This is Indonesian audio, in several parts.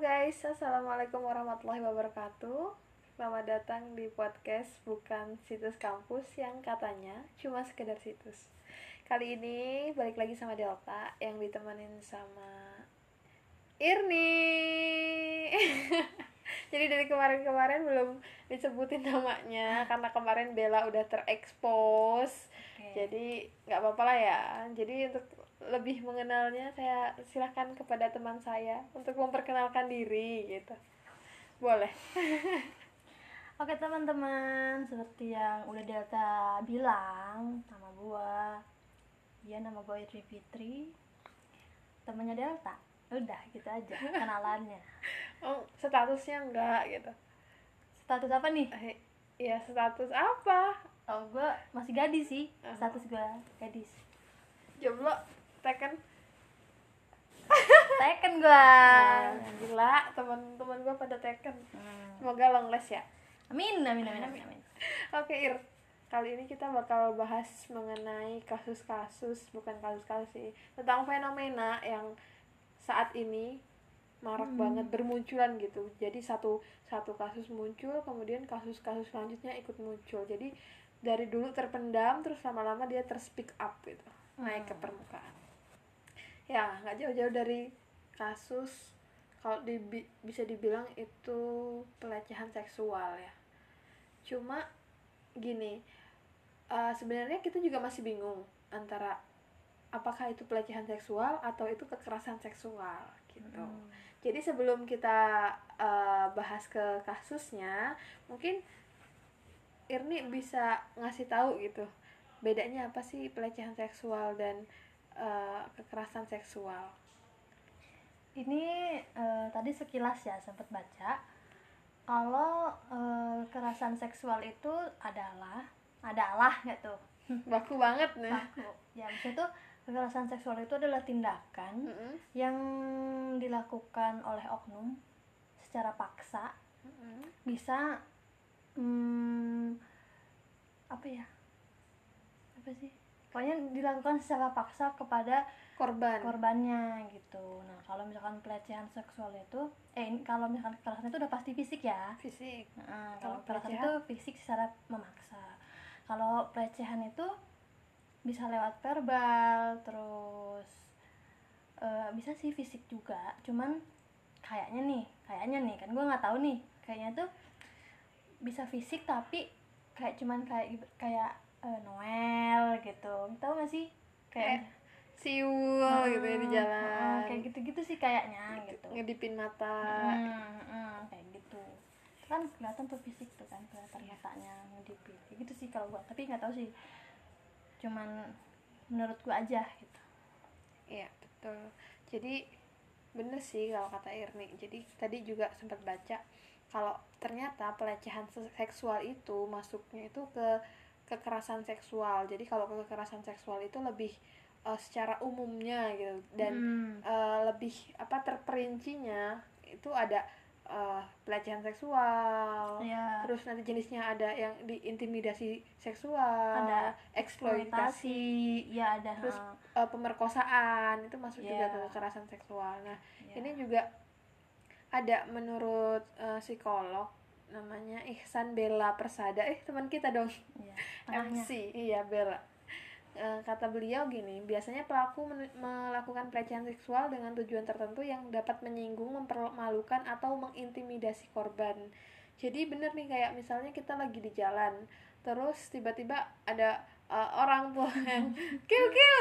guys, assalamualaikum warahmatullahi wabarakatuh. Selamat datang di podcast bukan situs kampus yang katanya cuma sekedar situs. Kali ini balik lagi sama Delta yang ditemenin sama Irni. Jadi dari kemarin-kemarin belum disebutin namanya karena kemarin Bella udah terekspos. Oke. Jadi nggak apa-apa lah ya. Jadi untuk lebih mengenalnya saya silahkan kepada teman saya untuk memperkenalkan diri gitu. Boleh. Oke teman-teman, seperti yang udah Delta bilang, nama gua, dia nama gua Irni Fitri, temennya Delta. Udah gitu aja kenalannya. Oh, statusnya enggak gitu. Status apa nih? Eh, Iya, status apa? Oh gua masih gadis sih, Oh. status gua gadis. Jomblo, teken. Teken gua. Nah, gila, teman-teman gua pada teken. Hmm. Semoga long last ya. Amin, amin, amin, amin, amin. Oke, Ir. Kali ini kita bakal bahas mengenai kasus-kasus, bukan kasus-kasus sih, tentang fenomena yang saat ini marak Hmm. banget bermunculan gitu. Jadi satu satu kasus muncul, kemudian kasus-kasus selanjutnya ikut muncul. Jadi dari dulu terpendam, terus lama-lama dia terspeak up gitu, naik ke Hmm. permukaan. Ya, nggak jauh-jauh dari kasus kalau dibi- bisa dibilang itu pelecehan seksual ya. Cuma gini, eh, sebenarnya kita juga masih bingung antara apakah itu pelecehan seksual atau itu kekerasan seksual gitu. Hmm. Jadi sebelum kita eh, bahas ke kasusnya, mungkin Irni bisa ngasih tahu gitu bedanya apa sih pelecehan seksual dan eh, kekerasan seksual. Ini eh, tadi sekilas ya sempat baca. Kalau eh, kekerasan seksual itu adalah adalah gitu Baku banget nih. baku. Ya maksudnya tuh kekerasan seksual itu adalah tindakan Mm-mm, yang dilakukan oleh oknum secara paksa. Mm-mm. bisa hmm, apa ya? Apa sih pokoknya dilakukan secara paksa kepada Korban. korbannya gitu nah kalau misalkan pelecehan seksual itu eh kalau misalkan kekerasan itu udah pasti fisik ya Fisik. Nah, Kalau kalau kekerasan pelecehan? itu fisik secara memaksa kalau pelecehan itu bisa lewat verbal terus eh, bisa sih fisik juga cuman kayaknya nih kayaknya nih kan gue nggak tahu nih kayaknya tuh bisa fisik tapi kayak cuman kayak kayak eh, Noel gitu. Tahu gak sih? Kayak Siul gitu ya di Hmm, jalan. hmm, kayak gitu-gitu sih kayaknya gitu. Ngedipin mata. Hmm, hmm, kayak gitu. Itu kan kelihatan tuh fisik tuh kan kelihatan matanya ngedipin. Kayak gitu sih kalau gua. Tapi nggak tahu sih. Cuman menurut gua aja gitu. Iya, betul. Jadi bener sih kalau kata Irni. Jadi tadi juga sempat baca kalau ternyata pelecehan se- seksual itu masuknya itu ke kekerasan seksual. Jadi kalau ke kekerasan seksual itu lebih eh, secara umumnya gitu dan Hmm, eh, lebih apa terperincinya itu ada eh, pelecehan seksual. ya Terus nanti jenisnya ada yang diintimidasi seksual, Ada eksploitasi, ya ada terus uh, pemerkosaan itu masuk juga Iya. ke kekerasan seksual. Nah, ya. ini juga ada menurut uh, psikolog namanya Ihsan Bella Persada. Eh, teman kita dong. ya, tengahnya MC. Iya, Bella. Uh, kata beliau gini, biasanya pelaku melakukan pelecehan seksual dengan tujuan tertentu yang dapat menyinggung, mempermalukan atau mengintimidasi korban. Jadi bener nih kayak misalnya kita lagi di jalan, terus tiba-tiba ada uh, orang tuh yang kiu kiu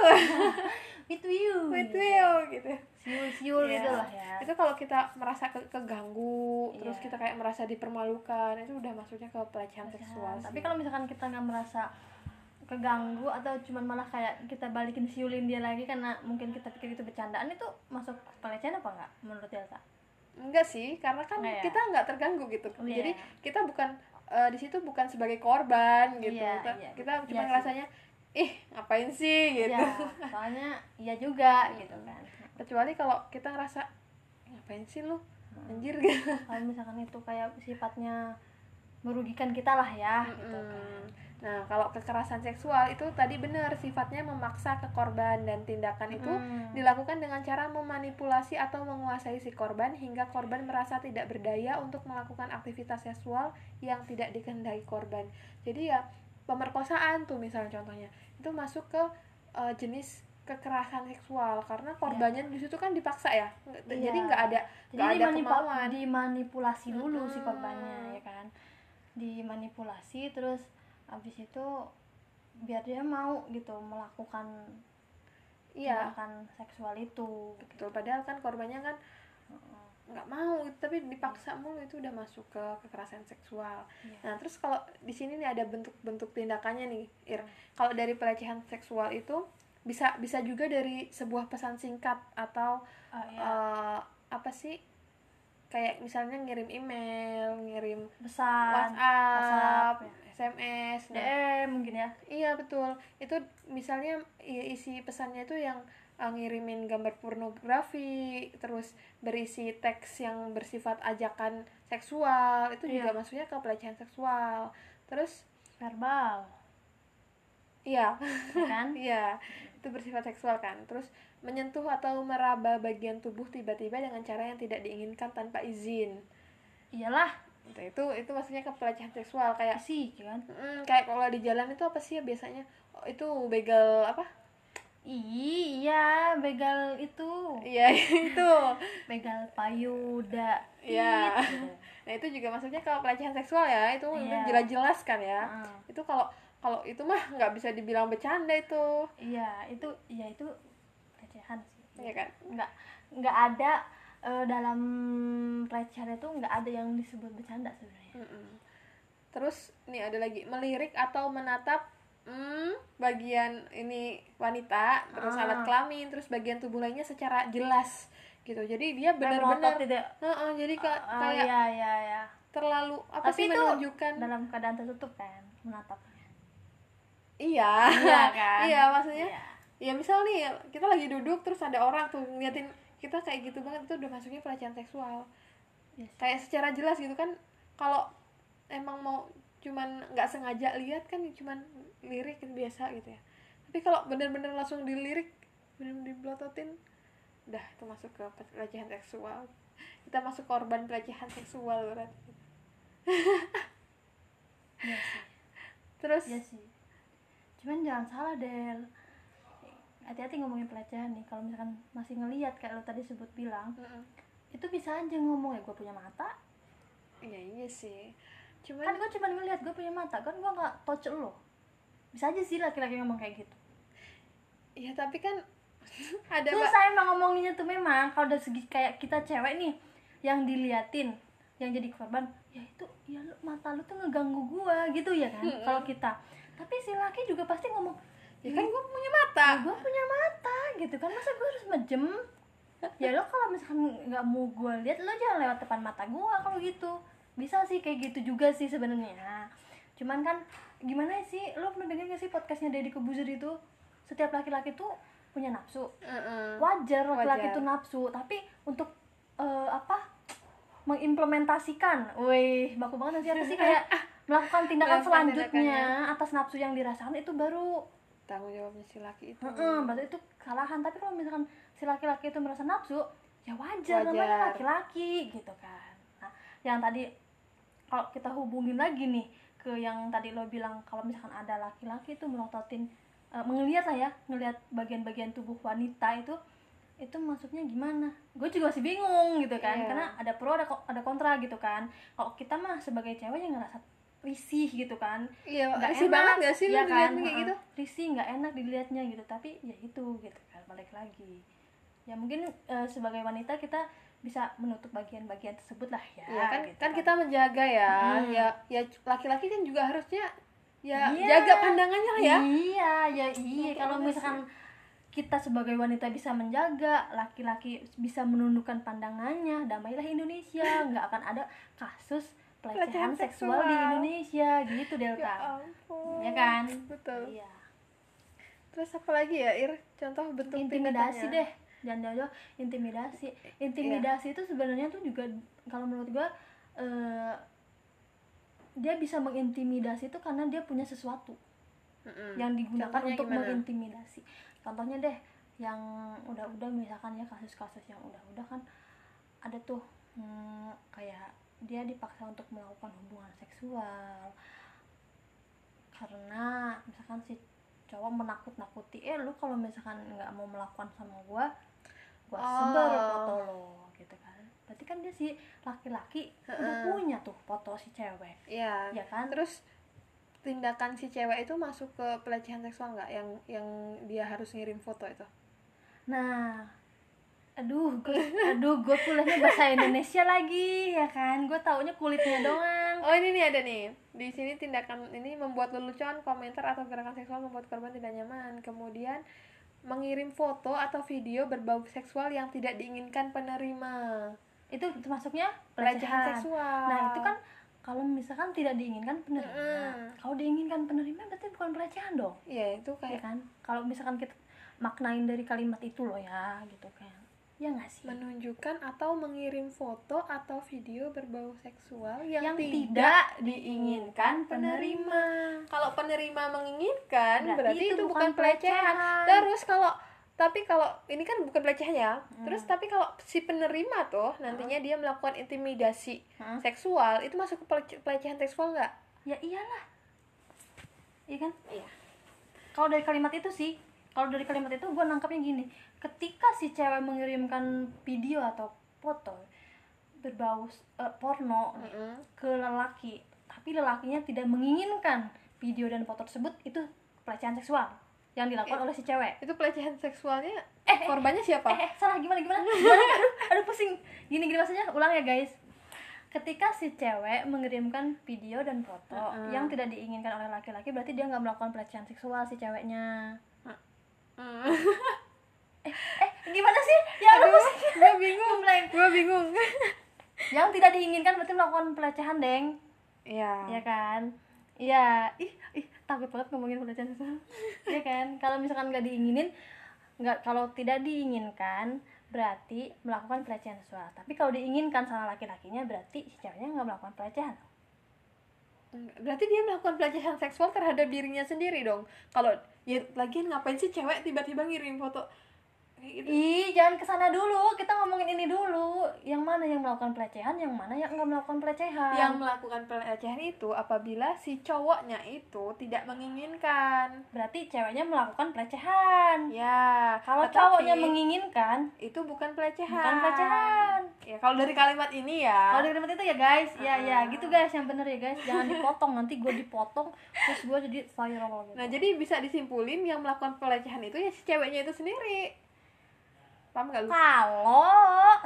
with you with gitu. you gitu. siul siul Iya. gitu lah ya Itu kalau kita merasa ke- keganggu, terus Iya. kita kayak merasa dipermalukan, itu udah masuknya ke pelecehan Pelecehan. seksual. tapi sih. kalau misalkan kita nggak merasa keganggu atau cuman malah kayak kita balikin siulin dia lagi karena mungkin kita pikir itu bercandaan itu masuk pelecehan apa enggak menurut Delta? enggak sih, karena kan Nggak ya? kita nggak terganggu gitu. Oh, Jadi iya. kita bukan eh, di situ bukan sebagai korban gitu. Iya, kita, iya. kita Iya cuma sih. ngerasanya ih ngapain sih gitu. Ya, soalnya iya juga gitu kan. Kecuali kalau kita ngerasa ngapain sih lu Hmm. anjir gitu. Kalau misalkan itu kayak sifatnya merugikan kita lah ya gitu kan. Nah, kalau kekerasan seksual itu tadi benar sifatnya memaksa ke korban dan tindakan itu Hmm. dilakukan dengan cara memanipulasi atau menguasai si korban hingga korban merasa tidak berdaya untuk melakukan aktivitas seksual yang tidak dikehendaki korban. Jadi ya pemerkosaan tuh misalnya contohnya itu masuk ke eh, jenis kekerasan seksual karena korbannya di situ kan dipaksa ya. Iya. Jadi nggak ada jadi nggak ada kemauan. dimanipulasi dulu si Mm-mm. korbannya ya kan dimanipulasi terus habis itu biar dia mau gitu melakukan Iya, tindakan seksual itu betul. Padahal kan korbannya kan nggak mau tapi dipaksa mulu itu udah masuk ke kekerasan seksual. Iya. Nah, terus kalau di sini nih ada bentuk-bentuk tindakannya nih, Ir. Kalau dari pelecehan seksual itu bisa bisa juga dari sebuah pesan singkat atau Ah, iya. eh, apa sih? Kayak misalnya ngirim email, ngirim pesan WhatsApp, WhatsApp, ya. SMS. Nah, DM mungkin ya Iya betul. Itu misalnya i- isi pesannya itu yang uh, ngirimin gambar pornografi, terus berisi teks yang bersifat ajakan seksual, itu juga Iya. maksudnya ke pelecehan seksual. Terus verbal iya, ya kan iya, itu bersifat seksual kan. Terus menyentuh atau meraba bagian tubuh tiba-tiba dengan cara yang tidak diinginkan tanpa izin. iyalah Nah, itu itu maksudnya ke pelecehan seksual kayak sih kan mm, kayak kalau di jalan itu apa sih ya biasanya? Oh, itu begal apa? iya begal itu Iya itu. begal payuda Iya. gitu. Nah itu juga maksudnya kalau pelecehan seksual ya itu udah Iya. jelas-jelas kan ya. Ah. Itu kalau kalau itu mah nggak bisa dibilang bercanda itu, iya itu iya itu pelecehan sih ya kan? nggak nggak ada eh, dalam pelecehan itu nggak ada yang disebut bercanda sebenarnya Mm-mm. Terus nih ada lagi melirik atau menatap hmm, bagian ini wanita, terus Ah. alat kelamin, terus bagian tubuh lainnya secara jelas gitu. Jadi dia benar-benar, tidak Heeh, jadi ka- Ah, kayak iya iya iya terlalu apa Tapi sih itu menunjukkan dalam keadaan tertutup kan menatapnya iya, Iya kan? iya maksudnya Iya. ya misal nih kita lagi duduk terus ada orang tuh ngeliatin kita kayak gitu banget itu udah masuknya pelecehan seksual Iya sih. kayak secara jelas gitu kan kalau emang mau cuman nggak sengaja lihat kan cuman lirik gitu biasa gitu ya tapi kalau bener-bener langsung dilirik bener-bener dibelototin udah itu masuk ke pelecehan seksual kita masuk korban pelecehan seksual berarti Iya sih terus Iya sih. Cuman jangan salah Del. Hati-hati ngomongin pelecehan nih. Kalau misalkan masih ngelihat kayak lo tadi sebut bilang, Mm-mm. itu bisa aja ngomong ya gue punya mata. iya iya sih cuman Kan gue cuma ngelihat gue punya mata, kan gue nggak touch lo. Bisa aja sih laki-laki ngomong kayak gitu. ya tapi kan ada Susah emang ngomonginnya tuh memang kalau dari segi kayak kita cewek nih yang diliatin, yang jadi korban, ya itu ya lu, mata lu tuh ngeganggu gua gitu ya kan Mm-mm. kalau kita. Tapi si laki juga pasti ngomong, ya kan gue punya mata. Ya gue punya mata gitu kan. Masa gue harus mejem? Ya lo kalau misalkan nggak mau gue lihat lo jangan lewat depan mata gue kalau gitu. Bisa sih kayak gitu juga sih sebenarnya. Cuman kan gimana sih? Lo pernah dengar gak sih podcastnya Deddy Kebuzer itu? Setiap laki-laki tuh punya nafsu. Heeh. wajar laki-laki itu nafsu. Tapi untuk eh, apa? Mengimplementasikan, wih baku banget sih. Apa sih kayak melakukan tindakan Melakukan selanjutnya atas nafsu yang dirasakan itu baru tanggung jawabnya si laki itu Heeh, berarti itu kesalahan. Tapi kalau misalkan si laki-laki itu merasa nafsu, ya wajar, Wajar. namanya laki-laki gitu kan. Nah, yang tadi kalau kita hubungin lagi nih ke yang tadi lo bilang kalau misalkan ada laki-laki itu melototin eh, mengelihat lah ya, ngelihat bagian-bagian tubuh wanita itu itu maksudnya gimana? Gue juga masih bingung gitu kan, Iya. karena ada pro ada ada kontra gitu kan. Kalau kita mah sebagai cewek yang ngerasa risih gitu kan, iya nggak risih enak, banget gak sih ya kan? kayak gitu? Risih nggak enak dilihatnya gitu. Tapi ya itu gitu kan balik lagi. Ya mungkin eh, sebagai wanita kita bisa menutup bagian-bagian tersebut lah ya Iya kan gitu kan kita menjaga ya. Hmm. ya ya laki-laki kan juga harusnya ya Iya. jaga pandangannya lah ya. Iya ya iya. Untuk kalau apa misalkan kita sebagai wanita bisa menjaga laki-laki bisa menundukkan pandangannya damailah Indonesia. Nggak akan ada kasus pelecehan seksual di. Indonesia gitu Delta. ya ampun. Ya kan? betul. Iya. Terus apa lagi ya Ir? Contoh bentuk intimidasi deh jangan jauh-jauh intimidasi. Intimidasi itu sebenarnya tuh juga kalau menurut gua eh, dia bisa mengintimidasi itu karena dia punya sesuatu Mm-mm. yang digunakan Contohnya untuk gimana? mengintimidasi. Contohnya deh yang udah-udah misalkan ya kasus-kasus yang udah-udah kan ada tuh hmm, kayak dia dipaksa untuk melakukan hubungan seksual karena misalkan si cowok menakut-nakuti eh lu kalau misalkan nggak mau melakukan sama gua gua Oh. sebar foto lo gitu kan berarti kan dia si laki-laki udah Heeh. punya tuh foto si cewek Iya. ya kan Terus tindakan si cewek itu masuk ke pelecehan seksual nggak yang yang dia harus ngirim foto itu? Nah, aduh, gue, aduh, gue kuliahnya bahasa Indonesia lagi, ya kan? Gue taunya kulitnya doang. Oh ini nih ada nih di sini tindakan ini membuat lelucon, komentar atau gerakan seksual membuat korban tidak nyaman. Kemudian mengirim foto atau video berbau seksual yang tidak diinginkan penerima. Itu termasuknya Pelecehan seksual. Nah, itu kan kalau misalkan tidak diinginkan penerima. Mm-mm. Kalau diinginkan penerima berarti bukan pelecehan dong, ya itu ya kayak kan? Kalau misalkan kita maknain dari kalimat itu loh ya, gitu kan. Ya nggak sih? menunjukkan atau mengirim foto atau video berbau seksual yang, Yang tidak, tidak diinginkan penerima. Kalau penerima menginginkan Berarti berarti, itu itu, bukan pelecehan. pelecehan. Terus kalau tapi kalau ini kan bukan pelecehan ya. Hmm. Terus tapi kalau si penerima tuh nantinya dia melakukan intimidasi Hah? seksual itu masuk ke pelece- pelecehan seksual nggak? Ya iyalah. Iya kan? Iya. kalau dari kalimat itu sih kalau dari kalimat itu gue nangkapnya gini ketika si cewek mengirimkan video atau foto berbau eh, porno nih, Mm-mm. ke lelaki tapi lelakinya tidak menginginkan video dan foto tersebut itu pelecehan seksual yang dilakukan Eh. oleh si cewek Itu pelecehan seksualnya Eh, eh, korbannya siapa? eh, eh salah gimana gimana, gimana? aduh, aduh pusing gini gini maksudnya ulang ya guys ketika si cewek mengirimkan video dan foto Mm-mm. yang tidak diinginkan oleh laki-laki berarti dia nggak melakukan pelecehan seksual si ceweknya Hmm. eh gimana sih? Ya lu pusing gue bingung, gue bingung. yang tidak diinginkan berarti melakukan pelecehan deng. Iya. ya kan? Iya. Ih ih takut banget ngomongin pelecehan seksual ya kan? Kalau misalkan nggak diinginin nggak kalau tidak diinginkan berarti melakukan pelecehan seksual. Tapi kalau diinginkan sama laki-lakinya berarti si ceweknya nggak melakukan pelecehan. Berarti dia melakukan pelecehan seksual terhadap dirinya sendiri dong. Kalau ya lagian ngapain sih cewek tiba-tiba ngirim foto kayak gitu? ih jangan ke sana dulu kita ngomongin ini dulu yang mana yang melakukan pelecehan yang mana yang nggak melakukan pelecehan Yang melakukan pelecehan itu apabila si cowoknya itu tidak menginginkan. berarti ceweknya melakukan pelecehan Ya, kalau tetapi cowoknya menginginkan itu bukan pelecehan. bukan pelecehan Ya, kalau dari kalimat ini ya. Kalau di kalimat itu ya guys, ya ya Ah. gitu guys yang bener ya guys, jangan dipotong nanti gue dipotong terus gue jadi viral gitu. Nah, jadi bisa disimpulin yang melakukan pelecehan itu ya si ceweknya itu sendiri. Paham gak lu?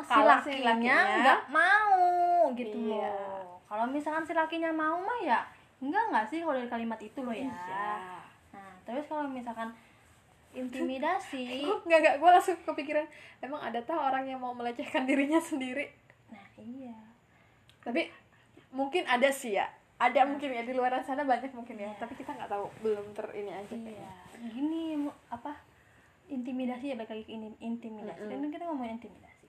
kalau si lakinya nggak mau gitu Iya. loh. Kalau misalkan si lakinya mau mah ya enggak nggak sih kalau dari kalimat itu loh ya. Iya. Nah terus kalau misalkan intimidasi, Enggak, enggak, gue langsung kepikiran Emang ada tah orang yang mau melecehkan dirinya sendiri nah iya. Tapi mungkin ada sih ya Ada mungkin ya, di luar sana banyak mungkin ya Iya. Tapi kita nggak tahu, belum ter ini aja. Iya, gini apa intimidasi ya balik lagi ke ini intimidasi. Mm-mm. Kan kita ngomongin intimidasi.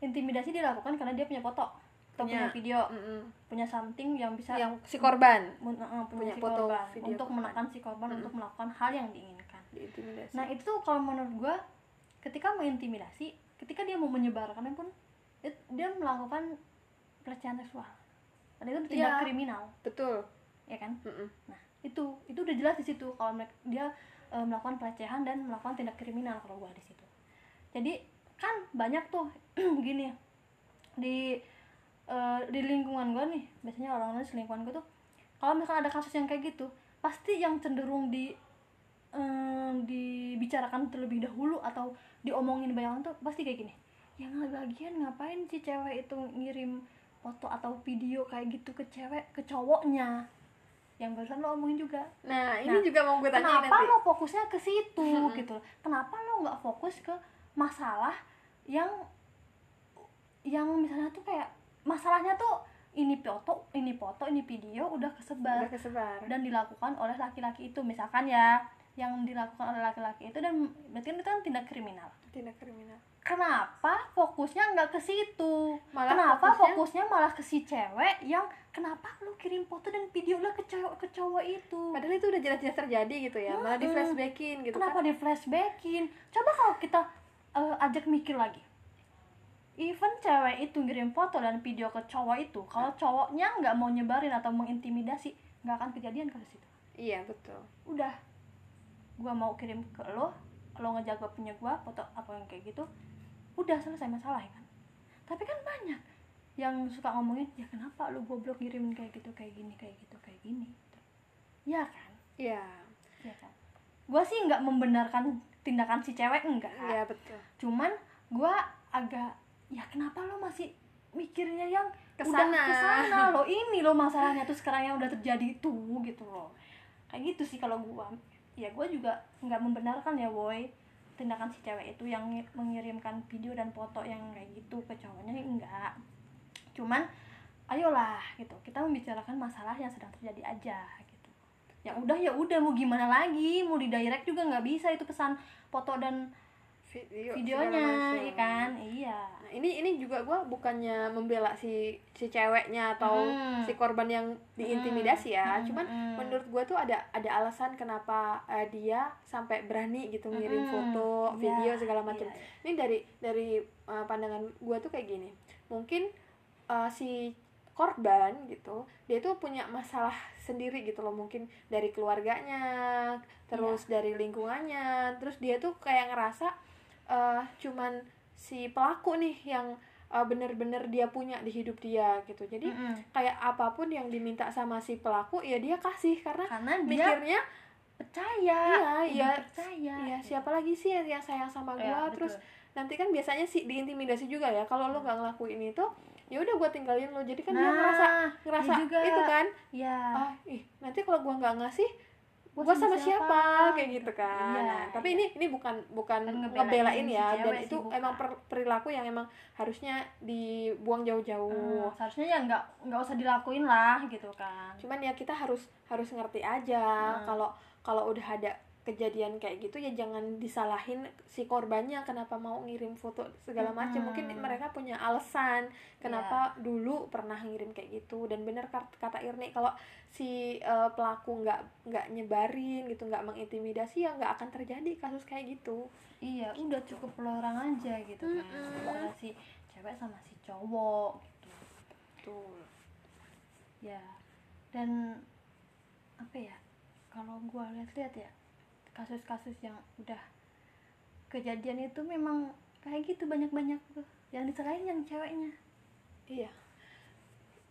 Intimidasi dilakukan karena dia punya foto atau punya, Punya. video, Mm-mm. punya something yang bisa Yang si korban mun- uh, punya, punya si foto, korban video untuk korban. menekan si korban Mm-mm. untuk melakukan hal yang diinginkan. diintimidasi Nah itu tuh kalau menurut gua ketika mengintimidasi, ketika dia mau menyebarkannya pun dia melakukan pelecehan seksual. Dan itu tindak Iya. kriminal, Betul ya kan? Mm-mm. Nah, itu itu udah jelas di situ kalau mereka, dia e, melakukan pelecehan dan melakukan tindak kriminal kalau gua di situ. Jadi kan banyak tuh gini di e, di lingkungan gua nih, biasanya orang-orang di lingkungan gua tuh kalau misalkan ada kasus yang kayak gitu, pasti yang cenderung di em, dibicarakan terlebih dahulu atau diomongin banyak orang tuh pasti kayak gini. Yang lagian ngapain si cewek itu ngirim foto atau video kayak gitu ke cewek ke cowoknya yang barusan lo omongin juga. Nah, ini Nah, juga mau gue tanya kenapa nanti. lo fokusnya ke situ Mm-mm. gitu? Kenapa lo nggak fokus ke masalah yang yang misalnya tuh kayak masalahnya tuh ini foto ini foto ini video udah kesebar Udah kesebar. dan dilakukan oleh laki-laki itu. Misalkan ya yang dilakukan oleh laki-laki itu dan berarti kan itu kan tindak kriminal. Tindak kriminal. Kenapa fokusnya nggak ke situ? Malah kenapa fokusnya- fokusnya malah ke si cewek yang kenapa lu kirim foto dan video lu ke cowok ke cowok itu? Padahal itu udah jelas-jelas terjadi gitu ya malah di flashbackin gitu kenapa kan di flashbackin? Coba kalau kita eh, ajak mikir lagi. Even cewek itu ngirim foto dan video ke cowok itu kalau cowoknya nggak mau nyebarin atau mengintimidasi nggak akan kejadian kasus itu iya betul. Udah gua mau kirim ke lo lo ngejaga punya gua foto apa yang kayak gitu udah selesai masalah ya kan? Tapi kan banyak yang suka ngomongin ya kenapa lu goblok ngirimin kayak gitu kayak gini kayak gitu kayak gini? Ya kan? Iya. Ya kan? Gua sih nggak membenarkan tindakan si cewek enggak. Iya betul. Cuman gua agak ya kenapa lo masih mikirnya yang Ke sana. udah ke sana? lo ini lo masalahnya tuh sekarang yang udah terjadi itu gitu loh. Kayak gitu sih kalau gua ya gua juga nggak membenarkan ya boy. Tindakan si cewek itu yang ngi- mengirimkan video dan foto yang kayak gitu ke cowoknya enggak cuman ayolah gitu. Kita membicarakan masalah yang sedang terjadi aja gitu. Ya udah ya udah mau gimana lagi? Mau di direct juga nggak bisa itu pesan foto dan Video, videonya ya kan? Iya. Nah, ini ini juga gue bukannya membela si si ceweknya atau Hmm. si korban yang diintimidasi ya. Hmm, cuman hmm. menurut gue tuh ada ada alasan kenapa eh, dia sampai berani gitu ngirim Hmm, foto iya, video segala macam iya, iya. ini dari dari eh, pandangan gue tuh kayak gini. Mungkin eh, si korban gitu dia tuh punya masalah sendiri gitu loh. Mungkin dari keluarganya terus Iya. dari lingkungannya. Terus dia tuh kayak ngerasa eh, cuman si pelaku nih yang eh, bener-bener dia punya di hidup dia gitu jadi Mm-mm. kayak apa pun yang diminta sama si pelaku ya dia kasih karena karena dia mikirnya percaya Iya, iya. percaya ya siapa lagi sih yang yang sayang sama Ya, gua betul. terus nanti kan biasanya sih diintimidasi juga ya kalau lo nggak ngelakuin itu ya udah gua tinggalin lo jadi kan dia Nah, ngerasa ngerasa iya juga. itu kan ya ah ih nanti kalau gua nggak ngasih Gua sama sama siapa, siapa? kayak gitu kan Iya, Nah, tapi iya. ini ini bukan bukan Kan ngebelain ngebelain si ya cewek dan itu emang per- perilaku yang emang harusnya dibuang jauh-jauh Hmm, seharusnya ya nggak nggak usah dilakuin lah gitu kan cuman ya kita harus harus ngerti aja Hmm. kalau kalau udah ada kejadian kayak gitu ya jangan disalahin si korbannya kenapa mau ngirim foto segala macam Hmm. mungkin mereka punya alasan kenapa dulu pernah ngirim kayak gitu. Dan bener kat- kata Irni kalau si eh, pelaku nggak nggak nyebarin gitu nggak mengintimidasi ya nggak akan terjadi kasus kayak gitu. Iya udah cukup orang aja gitu kan. Mm-mm. antara si cewek sama si cowok gitu. Tuh ya dan apa ya kalau gua lihat-lihat ya kasus-kasus yang udah kejadian itu memang kayak gitu banyak-banyak tuh yang disalahin yang ceweknya Iya.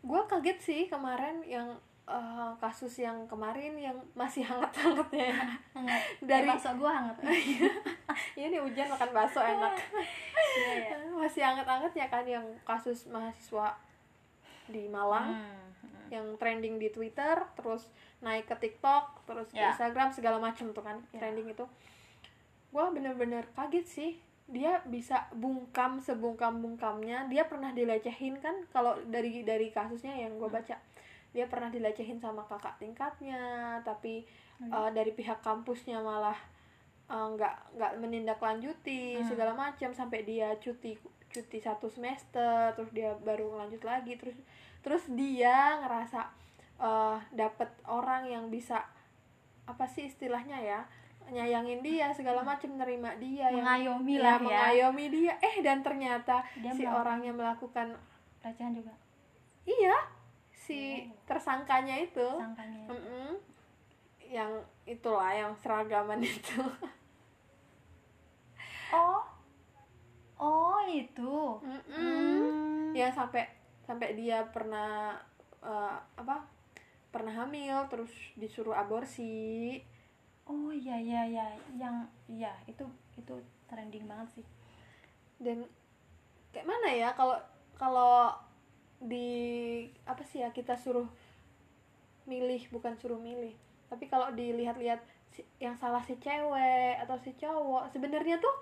Gua kaget sih kemarin yang eh, kasus yang kemarin yang masih hangat-hangatnya ya. hangat Dari- bakso gua hangat Ini hujan makan bakso enak. iya ya masih hangat-hangatnya kan yang kasus mahasiswa di Malang Hmm. Yang trending di Twitter, terus naik ke TikTok, terus ke Ya. Instagram segala macam tuh kan Ya. trending itu. Gua bener-bener kaget sih dia bisa bungkam sebungkam-bungkamnya dia pernah dilecehin kan kalau dari dari kasusnya yang gue baca dia pernah dilecehin sama kakak tingkatnya tapi Hmm. uh, dari pihak kampusnya malah uh, nggak nggak menindaklanjuti Hmm. segala macam sampai dia cuti cuti satu semester terus dia baru lanjut lagi terus terus dia ngerasa uh, dapet orang yang bisa apa sih istilahnya ya nyayangin dia segala macam nerima dia yang mengayomi ya, lah ya mengayomi dia eh dan ternyata Dia si melakukan- orang yang melakukan pelecehan juga iya si Oh. tersangkanya itu sangkanya Mm-mm. yang itulah yang seragaman itu oh oh itu Mm-mm. Hmm. ya sampai sampai dia pernah eh, apa pernah hamil terus disuruh aborsi. Oh iya iya iya. Yang iya itu itu trending banget sih. Dan kayak mana ya kalau kalau di apa sih ya kita suruh milih bukan suruh milih. Tapi kalau dilihat-lihat si- yang salah si cewek atau si cowok sebenarnya tuh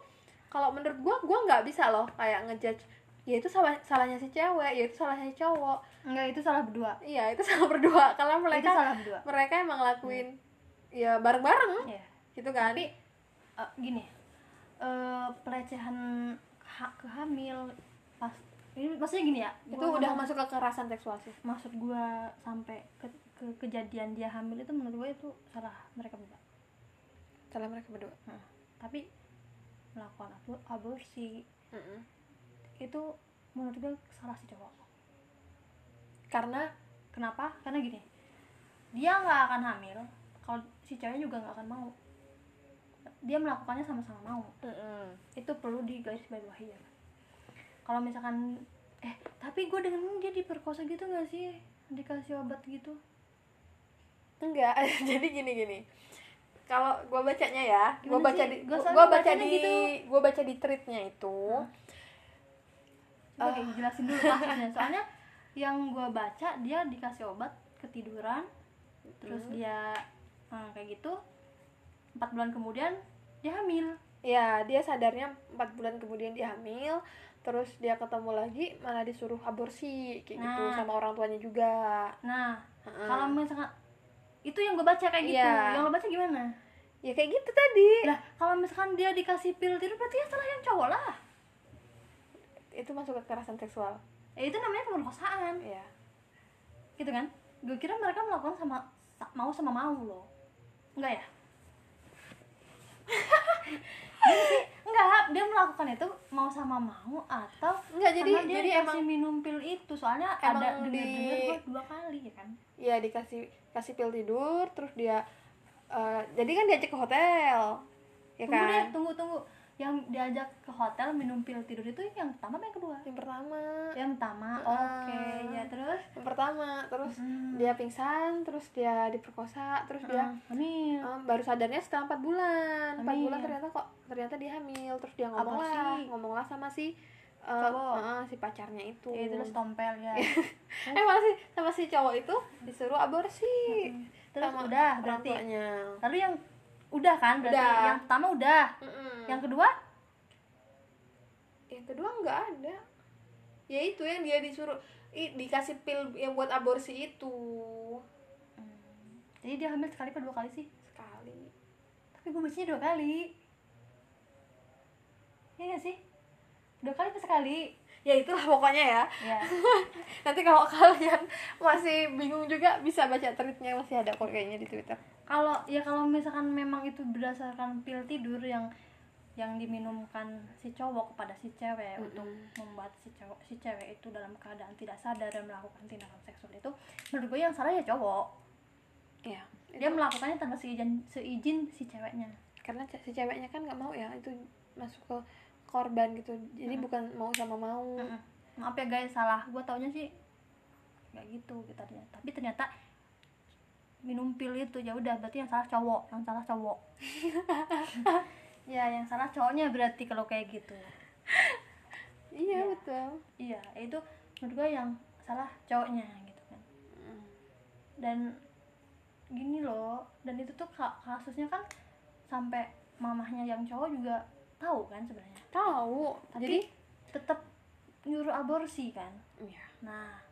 kalau menurut gua gua nggak bisa loh kayak ngejudge ya itu salah salahnya si cewek ya itu salahnya si cowok. Enggak itu salah berdua. Iya itu salah berdua karena itu mereka salah berdua. mereka emang lakuin ya bareng-bareng ya gitu kan. Tapi eh, gini eh, pelecehan hak kehamil pas ini maksudnya gini ya itu udah masuk ke kekerasan seksual sih. Maksud gua sampai ke, ke kejadian dia hamil itu menurut gue itu salah mereka berdua. Salah mereka berdua. Nah, tapi melakukan abor- aborsi. Mm-mm. Itu menurut gue salah si cowok. Karena kenapa? Karena gini dia nggak akan hamil kalau si cewek juga nggak akan mau. Dia melakukannya sama-sama mau. Mm-mm. itu perlu digarisbawahi ya. Kalau misalkan eh tapi gue dengan dia diperkosa gitu gak sih? Dikasih obat gitu. Enggak jadi gini gini. Kalau gua bacanya ya gua Gimana baca di gua baca di gitu. gua baca di tweetnya itu Coba kayak jelasin dulu kasusnya soalnya yang gue baca dia dikasih obat ketiduran. Terus Hmm. dia eh, kayak gitu. Empat bulan kemudian dia hamil. Ya dia sadarnya empat bulan kemudian dia hamil. Terus dia ketemu lagi malah disuruh aborsi kayak gitu Nah. sama orang tuanya juga. Nah Heeh. kalau misalkan itu yang gue baca kayak gitu. Iya. yang lo baca gimana? Ya kayak gitu tadi. Lah kalau misalkan dia dikasih pil tidur berarti ya salah yang cowok lah itu masuk kekerasan seksual. Ya itu namanya pemerkosaan. Ya gitu kan? Gue kira mereka melakukan sama sa- mau sama mau loh. Enggak ya? Iya sih, enggak dia melakukan itu mau sama mau atau Enggak, jadi- dia jadi emang- minum pil itu. Soalnya Emang ada di- dengar dengar gue dua kali ya kan? Ya dikasih kasih pil tidur terus dia eh, jadi kan diajak ke hotel. Ya tunggu deh kan? tunggu tunggu yang diajak ke hotel minum pil tidur itu yang pertama apa yang kedua? Yang pertama. Yang pertama Ah. oke ya terus? Yang pertama terus Hmm. dia pingsan terus dia diperkosa terus dia Ah, hamil. em, baru sadarnya setelah empat bulan. Empat bulan ternyata kok ternyata dia hamil. Terus dia ngomong lah Aborsi. ngomong lah sama si eh, Cowok. eh, si pacarnya itu. Ya, terus tompel ya. Eh masih sama si cowok itu disuruh aborsi. Terus sama udah berarti lalu yang udah kan berarti Udah. yang pertama udah. Mm-mm. yang kedua? Yang kedua nggak ada. Ya itu yang dia disuruh i, dikasih pil yang buat aborsi itu. Jadi dia hamil sekali apa dua kali sih? Sekali. Tapi gue bacanya dua kali. Iya gak sih? Dua kali apa sekali? ya itulah pokoknya ya. Ya nanti kalau kalian masih bingung juga bisa baca tweetnya masih ada kok kayaknya di twitter Kalau ya kalau misalkan memang itu berdasarkan pil tidur yang yang diminumkan si cowok kepada si cewek Mm-mm. untuk membuat si cowok si cewek itu dalam keadaan tidak sadar dan melakukan tindakan seksual itu menurut gue yang salah ya cowok. Ya dia melakukannya tanpa seizin seizin si ceweknya. Karena si ceweknya kan nggak mau ya itu masuk ke korban gitu. Jadi bukan mau sama mau. Mm-mm. maaf ya guys salah. Gue taunya sih nggak gitu gitu ternyata tapi ternyata minum pil itu ya udah berarti yang salah cowok yang salah cowok. Ya yang salah cowoknya berarti kalau kayak gitu. Iya Ya. betul. Iya itu menurut gue yang salah cowoknya gitu kan. Mm. dan gini loh dan itu tuh ka- kasusnya kan sampai mamahnya yang cowok juga tahu kan sebenarnya. Tahu. Tapi jadi tetap nyuruh aborsi kan. Ya nah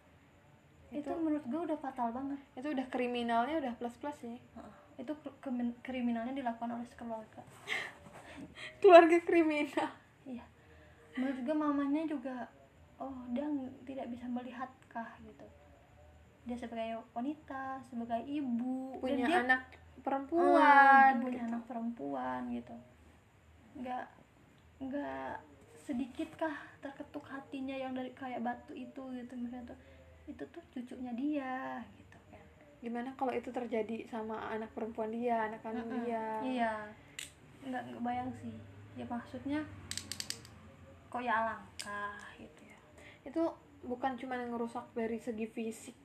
itu, Itu- menurut gue udah fatal banget. itu udah kriminalnya udah plus plus sih. Heeh. itu kriminalnya dilakukan oleh sekeluarga keluarga kriminal. Iya. Menurut gue mamanya juga oh dia tidak bisa melihat kah gitu. Dia sebagai wanita sebagai ibu punya dia anak Ah, perempuan punya gitu. anak perempuan gitu. Nggak nggak sedikit kah terketuk hatinya yang dari kayak batu itu gitu misalnya tuh itu tuh cucunya dia gitu kan. Gimana kalau itu terjadi sama anak perempuan dia anak kandung Mm-mm. dia? Iya. Nggak nggak bayang sih. Ya maksudnya kok ya alangkah gitu ya. Itu bukan cuma ngerusak dari segi fisik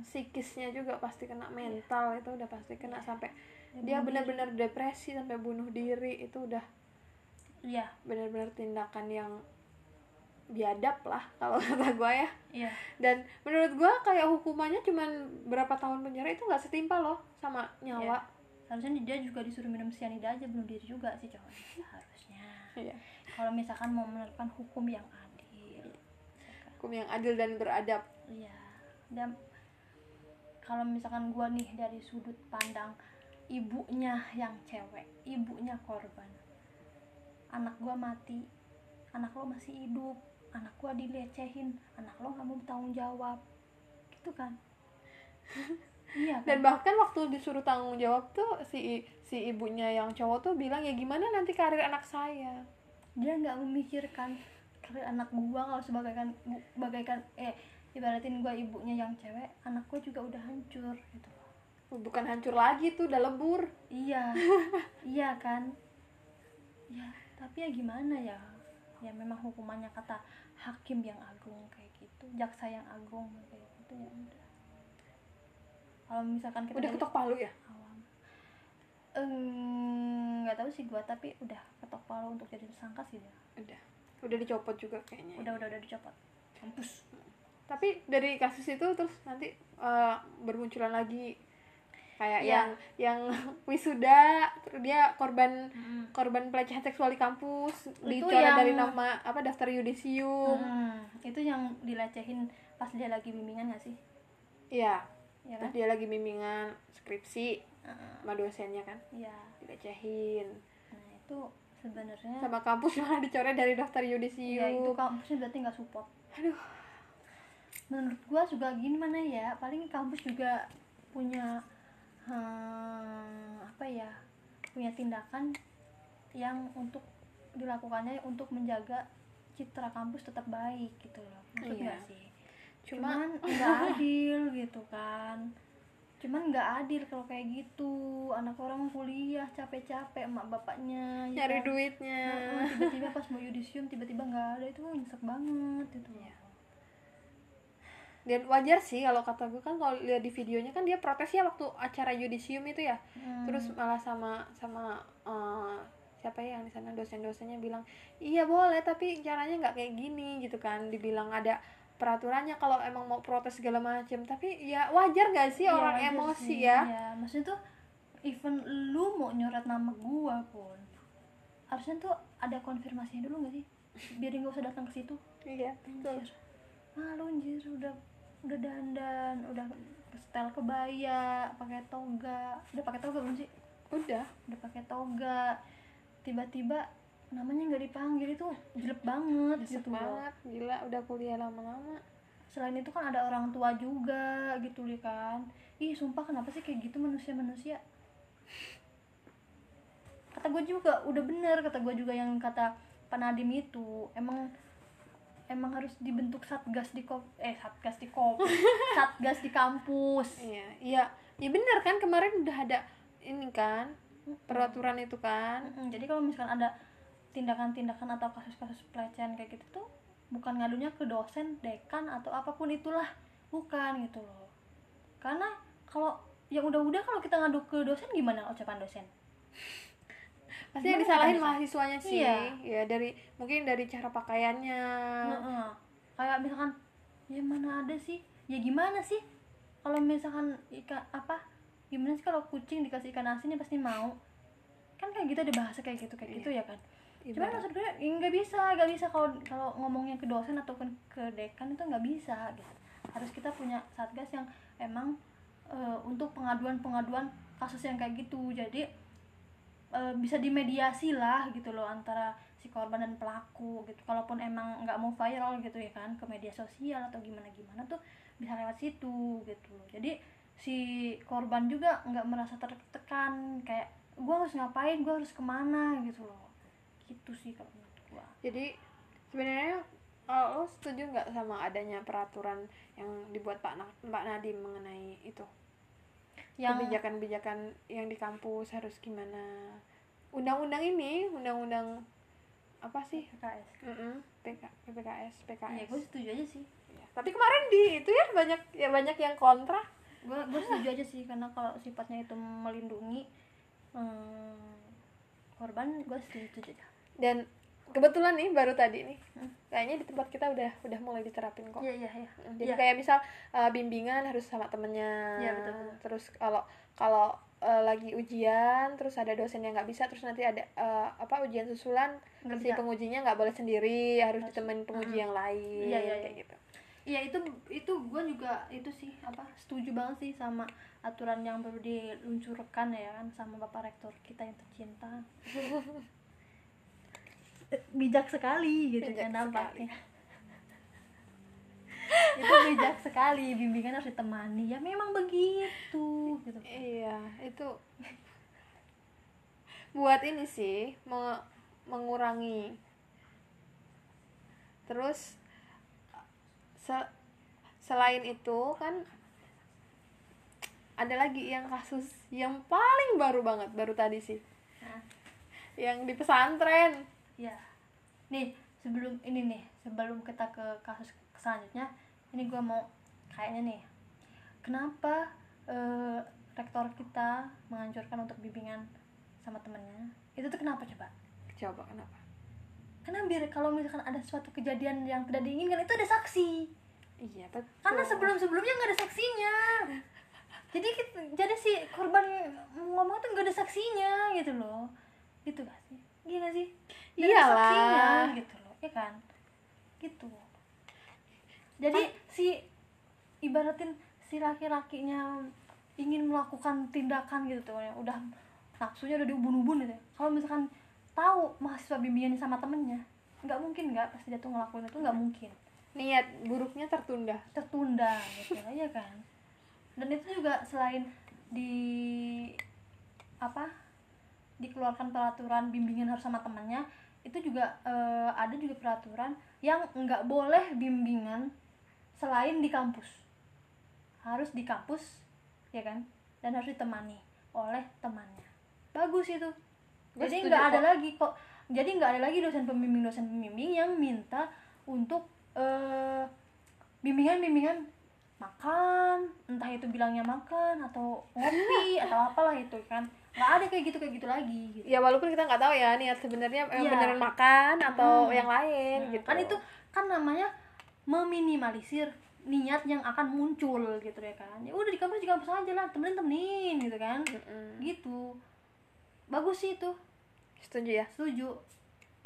psikisnya juga pasti kena mental itu udah pasti kena sampai Ya, dia benar-benar depresi sampai bunuh diri itu udah iya. benar-benar tindakan yang biadab lah kalau kata gue ya. Iya. Dan menurut gue kayak hukumannya cuman berapa tahun penjara itu nggak setimpal loh sama nyawa. Harusnya dia juga disuruh minum sianida aja bunuh diri juga sih cowok harusnya. Iya. kalau misalkan mau menerapkan hukum yang adil. Misalkan. hukum yang adil dan beradab. Iya. Dan kalau misalkan gua nih dari sudut pandang ibunya yang cewek ibunya korban. Anak gua mati anak lo masih hidup anak gua dilecehin anak lo nggak mau bertanggung jawab. Gitu kan? Iya dan kan? bahkan waktu disuruh tanggung jawab tuh si si ibunya yang cowok tuh bilang ya gimana nanti karir anak saya? Dia nggak memikirkan karir anak gua kalau sebagaikan bagaikan eh ibaratin gua ibunya yang cewek anak gua juga udah hancur gitu. Bukan hancur lagi tuh udah lebur. Iya. Iya kan? Ya tapi ya gimana ya ya memang hukumannya kata hakim yang agung kayak gitu. Jaksa yang agung kayak gitu ya udah. Kalau misalkan kita udah ketok palu ya? Awam. Nggak tahu sih gua tapi udah ketok palu untuk jadi tersangka sih dia. Udah. Udah dicopot juga kayaknya udah udah udah dicopot. Kampus tapi dari kasus itu terus nanti eh, bermunculan lagi kayak Iya. yang yang wisuda terus dia korban korban pelecehan seksual di kampus Itu yang- dari nama apa daftar yudisium. Hmm, itu yang dilecehin pas dia lagi bimbingan gak sih? Iya. Ya terus kan? dia lagi bimbingan skripsi Heeh, sama dosennya kan. Iya. Dilecehin. Nah itu sebenarnya sama kampus malah dicoret dari daftar ya yudisium itu kampusnya berarti nggak support. Aduh. Menurut gua juga gimana ya paling kampus juga punya hmm, apa ya punya tindakan yang untuk dilakukannya untuk menjaga citra kampus tetap baik gitu loh. Maksud Iya. sih? Cuma- cuman nggak adil gitu kan. Cuman nggak adil kalau kayak gitu. Anak orang kuliah capek-capek emak bapaknya ya nyari kan? duitnya. Tiba-tiba pas mau yudisium tiba-tiba nggak ada. Itu nyesek banget itu Iya. Dan wajar sih kalau kata gue kan kalau lihat di videonya kan dia protesnya waktu acara yudisium itu ya. Hmm. terus malah sama sama eh, siapa ya yang di sana dosen-dosennya bilang iya boleh tapi caranya nggak kayak gini gitu kan. Dibilang ada peraturannya kalau emang mau protes segala macem. Tapi ya wajar gak sih Iya, orang emosi sih. ya? Iya, maksudnya tuh even lu mau nyoret nama gua pun harusnya tuh ada konfirmasinya dulu gak sih? Biar nggak usah datang ke situ. Iya betul. Malu anjir udah udah dandan udah setel kebaya pakai toga. Udah pakai toga belum sih? Udah. Udah pakai toga. Tiba-tiba namanya nggak dipanggil itu jelek banget Nyesek gitu loh. banget. Gila udah kuliah lama-lama. Selain itu kan ada orang tua juga gitu li kan. Ih sumpah kenapa sih kayak gitu manusia-manusia? Kata gue juga udah bener kata gue juga yang kata Pak Nadim itu. Emang emang harus dibentuk satgas di kop eh satgas di kop satgas di kampus. Iya iya ya bener kan kemarin udah ada ini kan peraturan itu kan? Jadi kalau misalkan ada tindakan-tindakan atau kasus-kasus pelecehan kayak gitu tuh bukan ngadunya ke dosen, dekan atau apa pun itulah, bukan gitu loh. Karena kalau yang udah-udah kalau kita ngadu ke dosen gimana ucapan dosen? Pasti yang disalahin mahasiswanya sih Iya. ya dari mungkin dari cara pakaiannya Heeh. Kayak misalkan ya mana ada sih? Ya gimana sih? Kalau misalkan ikan apa? Gimana sih kalau kucing dikasih ikan asin ya pasti mau? Kan kayak gitu ada bahasa kayak gitu kayak Iya. gitu ya kan? cuman Ibarat- maksud gue ya nggak bisa nggak bisa kalau kalau ngomongnya ke dosen ataupun ke dekan itu nggak bisa gitu harus kita punya satgas yang emang eh, untuk pengaduan pengaduan kasus yang kayak gitu jadi eh, bisa dimediasi lah gitu loh antara si korban dan pelaku gitu. Kalaupun emang nggak mau viral gitu ya kan ke media sosial atau gimana gimana tuh bisa lewat situ gitu loh. Jadi si korban juga nggak merasa tertekan kayak gue harus ngapain? Gue harus ke mana? gitu loh. Gitu sih kalau menurut gua. Jadi sebenarnya uh, lo setuju nggak sama adanya peraturan yang dibuat Pak Pak Nadiem mengenai itu yang kebijakan-kebijakan yang di kampus harus gimana? Undang-undang ini undang-undang apa sih? PKS Mm-mm, PK, PPKS ya PKS gue setuju aja sih. Iya. tapi kemarin di itu ya banyak ya banyak yang kontra. Gue gue setuju aja sih karena kalau sifatnya itu melindungi hmm, korban gue setuju aja. Dan kebetulan nih baru tadi nih Hmm. kayaknya di tempat kita udah udah mulai diterapin kok iya iya iya jadi Iya. kayak misal uh, bimbingan harus sama temennya Iya, betul, betul. terus kalau kalau uh, lagi ujian terus ada dosen yang nggak bisa terus nanti ada uh, apa ujian susulan Nggak si pengujinya nggak boleh sendiri harus Harus- ditemenin penguji Mm. yang lain Iya, iya, kayak iya. gitu Iya itu itu gue juga itu sih apa setuju banget sih sama aturan yang baru diluncurkan ya kan sama bapak rektor kita yang tercinta bijak sekali gitu Bijak kan nampaknya itu bijak sekali bimbingan harus ditemani. Ya memang begitu gitu. Iya itu buat ini sih me- mengurangi. Terus se- selain itu kan ada lagi yang kasus yang paling baru banget baru tadi sih. Nah, yang di pesantren ya nih sebelum ini nih sebelum kita ke kasus selanjutnya ini gue mau kayaknya nih. Kenapa eh, rektor kita menganjurkan untuk bimbingan sama temennya? Itu tuh kenapa coba? Coba kenapa? Karena biar kalau misalkan ada suatu kejadian yang tidak diinginkan itu ada saksi. Iya betul. Karena sebelum sebelumnya nggak ada saksinya. Jadi kita, jadi si korban ngomong tuh nggak ada saksinya gitu loh. Gitu gak sih iya gak sih? Iyalah. saksinya gitu loh ya kan? Gitu. Jadi si ibaratin si laki-lakinya ingin melakukan tindakan gitu tuh yang udah nafsunya udah diubun-ubun gitu ya. kalau misalkan tahu mahasiswa bimbingannya sama temennya nggak mungkin nggak pasti dia tuh ngelakuin itu nggak mungkin. Niat buruknya tertunda. Tertunda gitu aja kan? Dan itu juga selain di apa dikeluarkan peraturan bimbingan harus sama temannya itu juga eh, ada juga peraturan yang nggak boleh bimbingan selain di kampus. Harus di kampus ya kan? Dan harus ditemani oleh temannya. Bagus itu. Gua jadi nggak ada kok. lagi kok. Jadi nggak ada lagi dosen pembimbing dosen pembimbing yang minta untuk eh, bimbingan-bimbingan makan entah itu bilangnya makan atau ngopi atau apalah itu kan. Nggak ada kayak gitu kayak gitu lagi gitu. ya walaupun kita nggak tahu ya niat sebenarnya emang Iya. beneran makan atau Hmm. yang lain Nah, gitu. kan itu kan namanya meminimalisir niat yang akan muncul gitu ya kan. Ya udah di kampus di kampus aja lah temenin temenin gitu kan. Mm-mm. gitu. Bagus sih itu. Setuju ya? Setuju.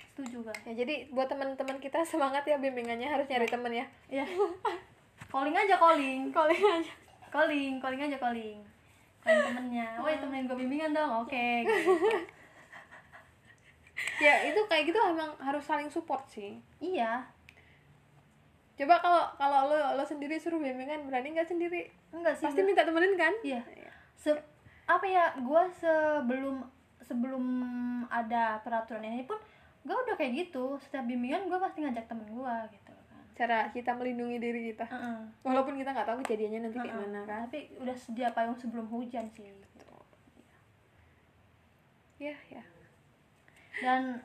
Setuju kan ya jadi buat teman-teman kita semangat ya bimbingannya harus nyari temen ya. Ya calling aja calling. Calling aja. Calling calling aja calling. Calling temennya. Woi temenin gue bimbingan dong. Oke gitu. ya itu kayak gitu emang harus saling support sih. Iya. Coba kalau kalau lo lo sendiri suruh bimbingan berani nggak sendiri? Enggak sih pasti gua- minta temenin kan? Iya. Se- apa ya gue sebelum sebelum ada peraturan ini pun gue udah kayak gitu. Setiap bimbingan gue pasti ngajak temen gue gitu cara kita melindungi diri kita Heeh. walaupun kita nggak tahu kejadiannya nanti kayak Heeh. mana kan tapi udah sedia payung sebelum hujan sih gitu. ya ya dan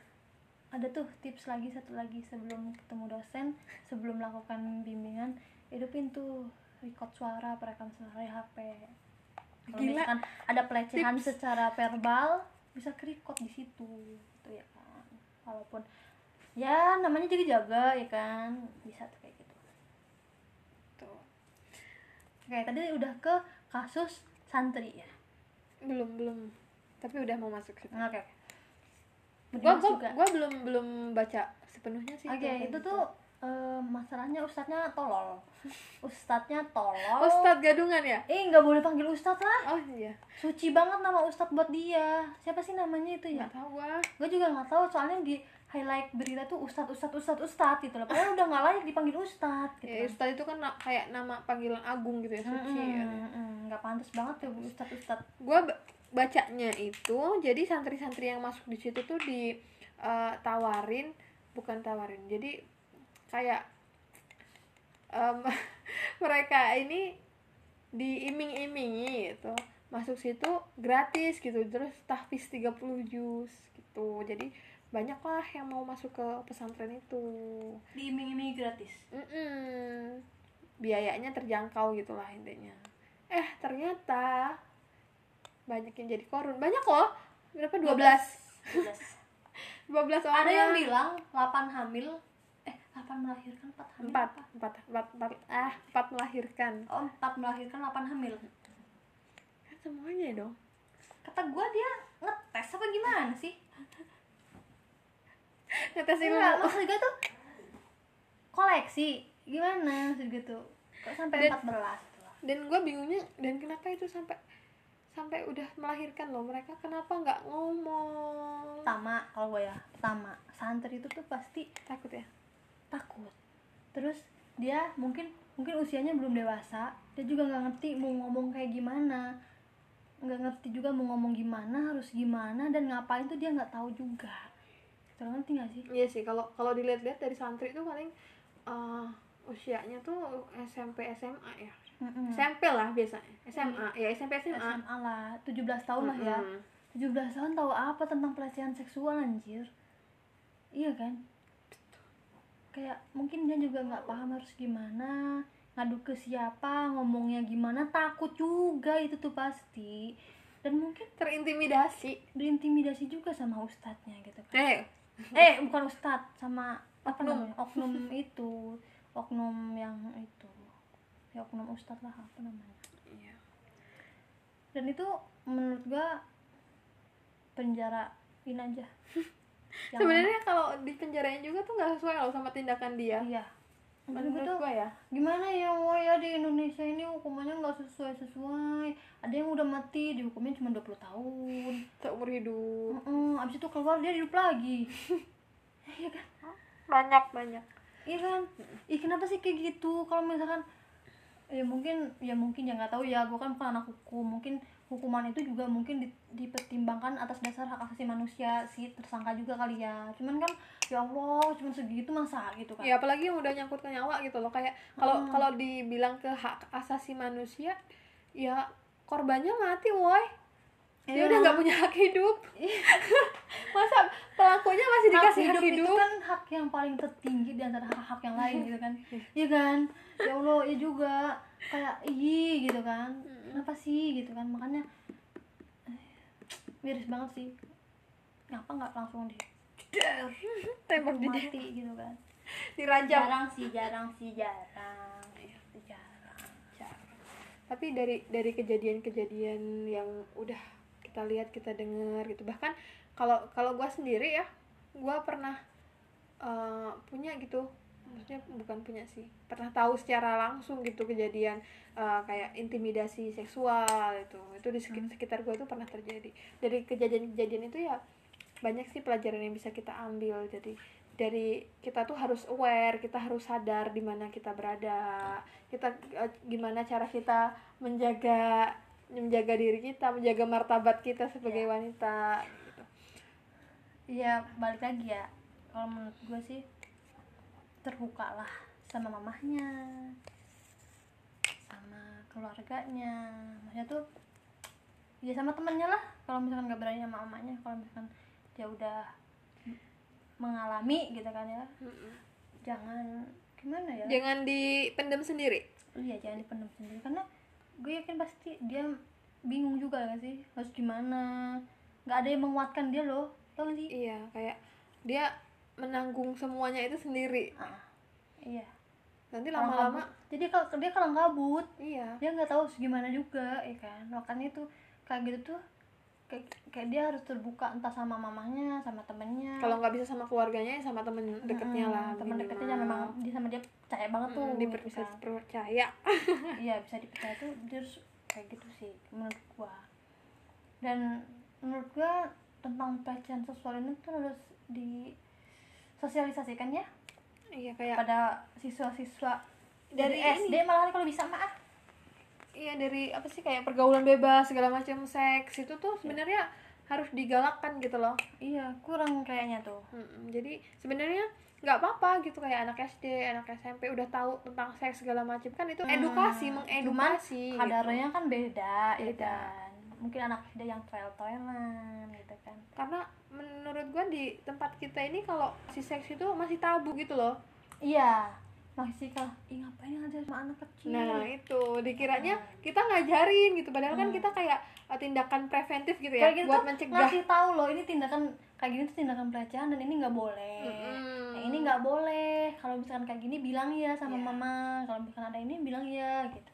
ada tuh tips lagi satu lagi sebelum ketemu dosen sebelum melakukan bimbingan hidupin tuh record suara perekam suara di HP kalau Gila. misalkan ada pelecehan Tips. secara verbal bisa ke record di situ gitu ya kan walaupun ya namanya jadi jaga ya kan bisa tuh kayak gitu tuh oke tadi udah ke kasus santri ya belum belum tapi udah mau masuk situ oke oke gua gua, juga. gua belum belum baca sepenuhnya sih Oke, kayak itu gitu. tuh eh, masalahnya ustadznya tolol. Ustadznya tolol. Ustadz gadungan ya Eh, nggak boleh panggil ustadz lah. oh iya Suci banget nama ustadz buat dia. Siapa sih namanya itu ya? nggak tahu gua Gue juga nggak tahu. Soalnya di highlight berita tuh ustadz ustadz ustadz ustadz gitu loh. Padahal udah nggak layak dipanggil ustadz gitu. ya, Ustadz itu kan na- kayak nama panggilan agung gitu ya suci ya. Mm-mm, mm-mm. nggak pantas banget tuh ustadz ustadz. ba- bacanya itu jadi santri-santri yang masuk di situ tuh di eh, tawarin bukan tawarin jadi kayak em, mereka ini diiming-imingi gitu masuk situ gratis gitu terus tahfiz 30 juz gitu jadi banyak lah yang mau masuk ke pesantren itu. Diiming-imingi gratis. Mm-mm. biayanya terjangkau gitulah intinya. Eh ternyata banyak yang jadi korun. Banyak loh. Berapa? 12 12 orang. Ada yang bilang 8 hamil eh 8 melahirkan 4 hamil. empat. apa? empat. Empat. Empat. Ah empat melahirkan. Oh, 4 melahirkan 8 hamil. kan semuanya dong. Kata gua dia ngetes apa gimana sih ngetes enggak ilmu maksud gue tuh koleksi. Gimana? Maksud gue tuh kok sampai Dan- 14 tuh? dan gue bingungnya dan kenapa itu sampai sampai udah melahirkan loh? Mereka kenapa nggak ngomong? Pertama kalau gue ya pertama santri itu tuh pasti takut ya? Takut. Terus dia mungkin mungkin usianya belum dewasa. Dia juga nggak ngerti mau ngomong kayak gimana. Nggak ngerti juga mau ngomong gimana harus gimana dan ngapain tuh dia nggak tahu juga Terus ngerti gak sih? Iya sih kalau kalau dilihat-lihat dari santri itu paling eh, usianya tuh SMP SMA ya. Mm-mm. SMP lah biasanya SMA ya SMP SMA SMA lah 17 tahun lah ya. Mm-mm. 17 tahun tahu apa tentang pelecehan seksual anjir? Iya kan? Kayak mungkin dia juga nggak paham harus gimana ngadu ke siapa ngomongnya gimana takut juga itu tuh pasti. Dan mungkin terintimidasi. Berintimidasi juga sama ustadznya gitu kan. Eh eh bukan ustadz sama apa Oknum. namanya oknum itu. Oknum yang itu. Ya oknum ustadz lah apa namanya. Iya. Dan itu menurut gua penjarain aja. Sebenarnya kalau di penjarain juga tuh nggak sesuai loh sama tindakan dia. Iya menurut gue ya. gimana ya wah ya di Indonesia ini hukumannya nggak sesuai sesuai ada yang udah mati dihukumnya cuma 20 tahun. Seumur hidup. Heeh, abis itu keluar dia hidup lagi. Iya kan? Banyak banyak. Iya kan? Ih kenapa sih kayak gitu? Kalau misalkan ya mungkin ya mungkin ya nggak tahu ya. Gue kan bukan anak hukum. Mungkin hukuman itu juga mungkin di- dipertimbangkan atas dasar hak asasi manusia si tersangka juga kali ya. Cuman kan ya Allah cuman segitu masa gitu kan. Ya apalagi yang udah nyangkut ke nyawa gitu loh. Kayak kalau Hmm. kalau dibilang ke hak asasi manusia ya korbannya mati woi. Dia Iya. udah nggak punya hak hidup. Masa pelakunya masih dikasih hak hidup, itu kan hak yang paling tertinggi di antara hak-hak yang lain gitu kan. Iya kan? Ya Allah ya juga. Kayak ih gitu kan kenapa sih gitu kan. Makanya eh, miris banget sih. Ngapa nggak langsung di tembak di mati gitu kan. Dirajam jarang sih jarang sih jarang. Jarang. Tapi dari dari kejadian-kejadian yang udah kita lihat kita dengar gitu. Bahkan kalau kalau gue sendiri ya gue pernah eh, punya gitu maksudnya bukan punya sih. Pernah tahu secara langsung gitu kejadian eh, kayak intimidasi seksual itu. Itu di sekit- sekitar gue itu pernah terjadi. Dari kejadian-kejadian itu ya banyak sih pelajaran yang bisa kita ambil. Jadi dari kita tuh harus aware kita harus sadar di mana kita berada. Kita eh, gimana cara kita menjaga menjaga diri kita menjaga martabat kita sebagai wanita gitu. Iya balik lagi ya. Kalau menurut gue sih terbuka lah sama mamahnya sama keluarganya. Maksudnya tuh ya sama temennya lah kalau misalkan nggak berani sama mamanya kalau misalkan dia udah mengalami gitu kan ya. Jangan gimana ya? Jangan dipendam sendiri? Iya jangan dipendam sendiri. Karena gue yakin pasti dia bingung juga gak sih? Harus gimana? Nggak ada yang menguatkan dia loh tau gak sih? Iya kayak dia menanggung semuanya itu sendiri. Ah, iya. Nanti lama-lama jadi kalau dia kalang kabut iya. dia nggak tahu gimana juga ya kan? Makanya itu kayak gitu tuh kayak, kayak dia harus terbuka entah sama mamahnya sama temennya. Kalau nggak bisa sama keluarganya ya sama temen deketnya Mm-mm, lah temen minimal. deketnya memang dia sama dia percaya banget tuh Mm, diper- bisa. kan. dipercaya iya bisa dipercaya tuh dia harus kayak gitu sih menurut gua. Dan menurut gua tentang pelecehan seksual ini tuh harus disosialisasikan ya iya kayak pada siswa-siswa Dari dari SD malah kalau bisa maaf iya dari apa sih kayak pergaulan bebas segala macam seks itu tuh sebenarnya harus digalakkan gitu loh. Iya kurang kayaknya tuh. Mm-mm. jadi sebenarnya nggak apa-apa gitu kayak anak SD anak SMP udah tahu tentang seks segala macam. Kan itu edukasi Hmm, mengedukasi gitu. kadarnya kan beda, ya Beda. kan mungkin anak SD yang toel-toelan gitu kan. Karena menurut gua di tempat kita ini kalau si seks itu masih tabu gitu loh. Iya masih kalah ih ngapain ngajar sama anak kecil? Nah itu. Dikiranya kita ngajarin gitu. Padahal kan Hmm. kita kayak uh, tindakan preventif gitu ya kayak gitu buat mencegah. ngasih tahu loh ini tindakan kayak gini tuh tindakan pelecehan dan ini nggak boleh. Mm-mm. yang ini nggak boleh. Kalau misalkan kayak gini bilang ya sama Iya. mama. Kalau misalkan ada ini bilang ya gitu.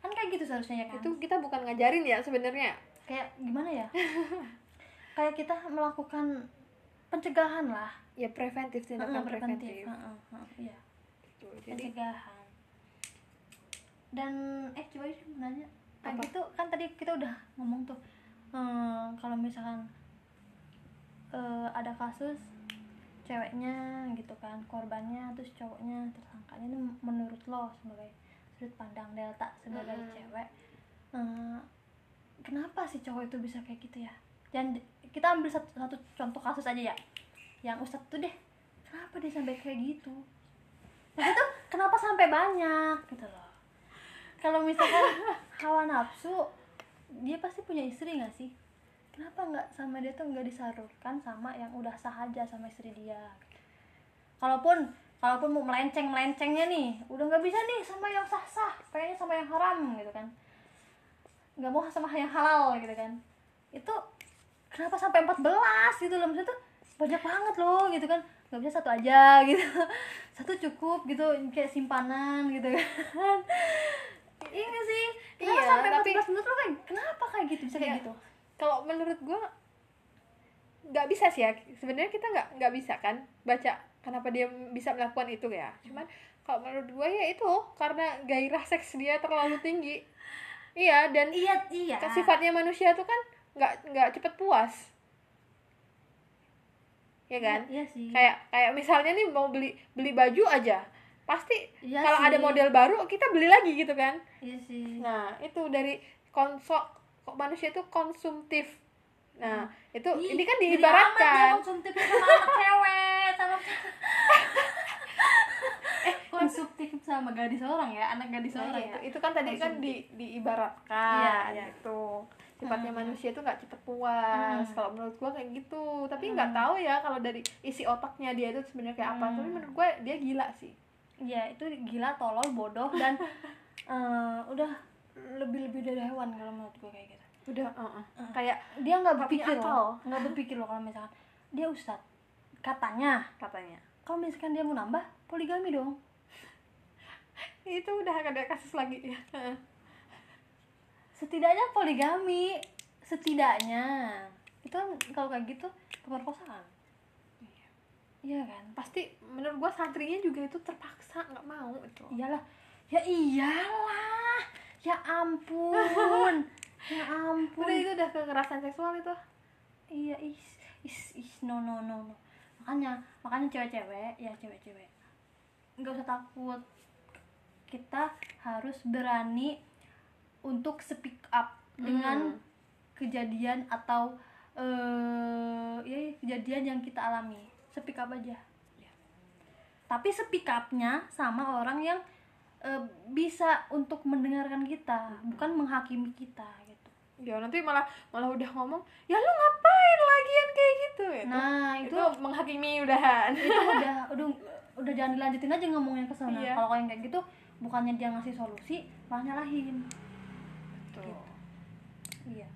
Kan kayak gitu seharusnya ya kan? Itu kita bukan ngajarin ya sebenarnya kayak gimana ya? Kayak kita melakukan pencegahan lah. Ya preventif tindakan Heeh, preventif, iya. Gitu. jadi pencegahan. Dan eh coba mau nanya. Kayak gitu kan tadi kita udah ngomong tuh eh, kalau misalkan eh, ada kasus ceweknya gitu kan korbannya terus cowoknya tersangkanya ini menurut lo sebagai sudut pandang delta sebagai Mm-mm. cewek eh, kenapa sih cowok itu bisa kayak gitu ya? Dan kita ambil satu, satu contoh kasus aja ya. Yang ustadz tuh deh kenapa dia sampai kayak gitu? Maksudnya tuh kenapa sampai banyak gitu loh. Kalau misalkan hawa nafsu dia pasti punya istri nggak sih? Kenapa nggak sama dia tuh nggak disalurkan sama yang udah sah aja sama istri dia? Kalaupun kalaupun mau melenceng melencengnya nih udah nggak bisa nih sama yang sah sah pengennya sama yang haram gitu kan nggak mau sama yang halal gitu kan. Itu kenapa sampai 14 gitu loh maksudnya tuh banyak banget loh gitu kan. Nggak bisa satu aja gitu. Satu cukup gitu kayak simpanan gitu kan. Iya sih? Kenapa Iya, sampai 14 tapi- menurut lo kayak kenapa kayak gitu bisa kayak Iya. gitu? Kalau menurut gue nggak bisa sih ya. Sebenarnya kita nggak nggak bisa kan baca kenapa dia bisa melakukan itu ya. Cuman kalau menurut gue ya itu karena gairah seks dia terlalu tinggi iya dan iya iya. kan sifatnya manusia tuh kan nggak nggak cepet puas. Ya kan? iya sih. Kayak kayak misalnya nih mau beli beli baju aja pasti Iya kalau sih. ada model baru kita beli lagi gitu kan? Iya sih. Nah, itu dari konsol kok manusia itu konsumtif. Nah, itu Ih, ini kan jadi amat dia diibaratkan. konsumtif sama anak cewek sama eh konsumtif sama gadis orang ya anak gadis Nah, orang itu, ya itu kan tadi kan di diibaratkan Iya, iya. gitu. Sifatnya Hmm. manusia itu nggak cepet puas. Hmm. Kalau menurut gua kayak gitu. Tapi nggak tahu ya kalau dari isi otaknya dia itu sebenarnya kayak apa. Hmm. Tapi menurut gua dia gila sih. Iya itu gila tolol bodoh dan eh, udah lebih lebih dari hewan kalau menurut gue kayak gitu Udah, uh-uh. Hmm. kayak dia nggak berpikir loh nggak berpikir loh kalau misalkan dia ustad katanya katanya. kalau misalkan dia mau nambah poligami dong Itu udah ada kasus lagi. Ya. Setidaknya poligami. Setidaknya. Itu kan kalau kayak gitu pemerkosaan. Iya kan? Pasti menurut gua santrinya juga itu terpaksa nggak mau itu. iyalah. Ya iyalah. Ya ampun. Ya ampun. Udah itu udah kekerasan seksual itu. iya is is is no no no no. Makanya makanya cewek-cewek ya cewek-cewek. Nggak usah takut kita harus berani untuk speak up dengan Hmm. kejadian atau eh ya kejadian yang kita alami speak up aja tapi speak upnya sama orang yang eh, bisa untuk mendengarkan kita bukan menghakimi kita gitu Ya nanti malah malah udah ngomong, ya lu ngapain lagian kayak gitu ya. nah itu, itu menghakimi udahan. itu udah udah udah jangan dilanjutin aja ngomongnya ke sana Iya. kalau yang kayak gitu bukannya dia ngasih solusi malah nyalahin Tuh. iya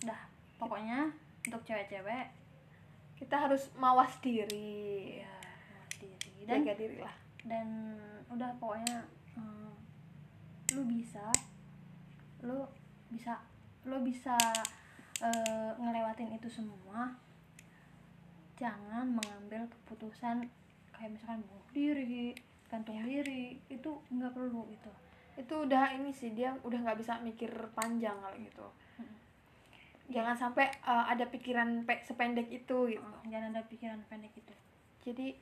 dah pokoknya untuk cewek-cewek Kita harus mawas diri. ya mawas diri dan Jaga diri lah. dan udah pokoknya hmm, lu bisa lu bisa lu bisa eh, ngelewatin itu semua jangan mengambil keputusan kayak misalkan bunuh diri gantung diri itu nggak perlu itu Itu udah ini sih dia udah nggak bisa mikir panjang kalau gitu. Mm. Jangan sampai uh, ada pikiran pe- sependek itu gitu. jangan ada pikiran pendek itu Jadi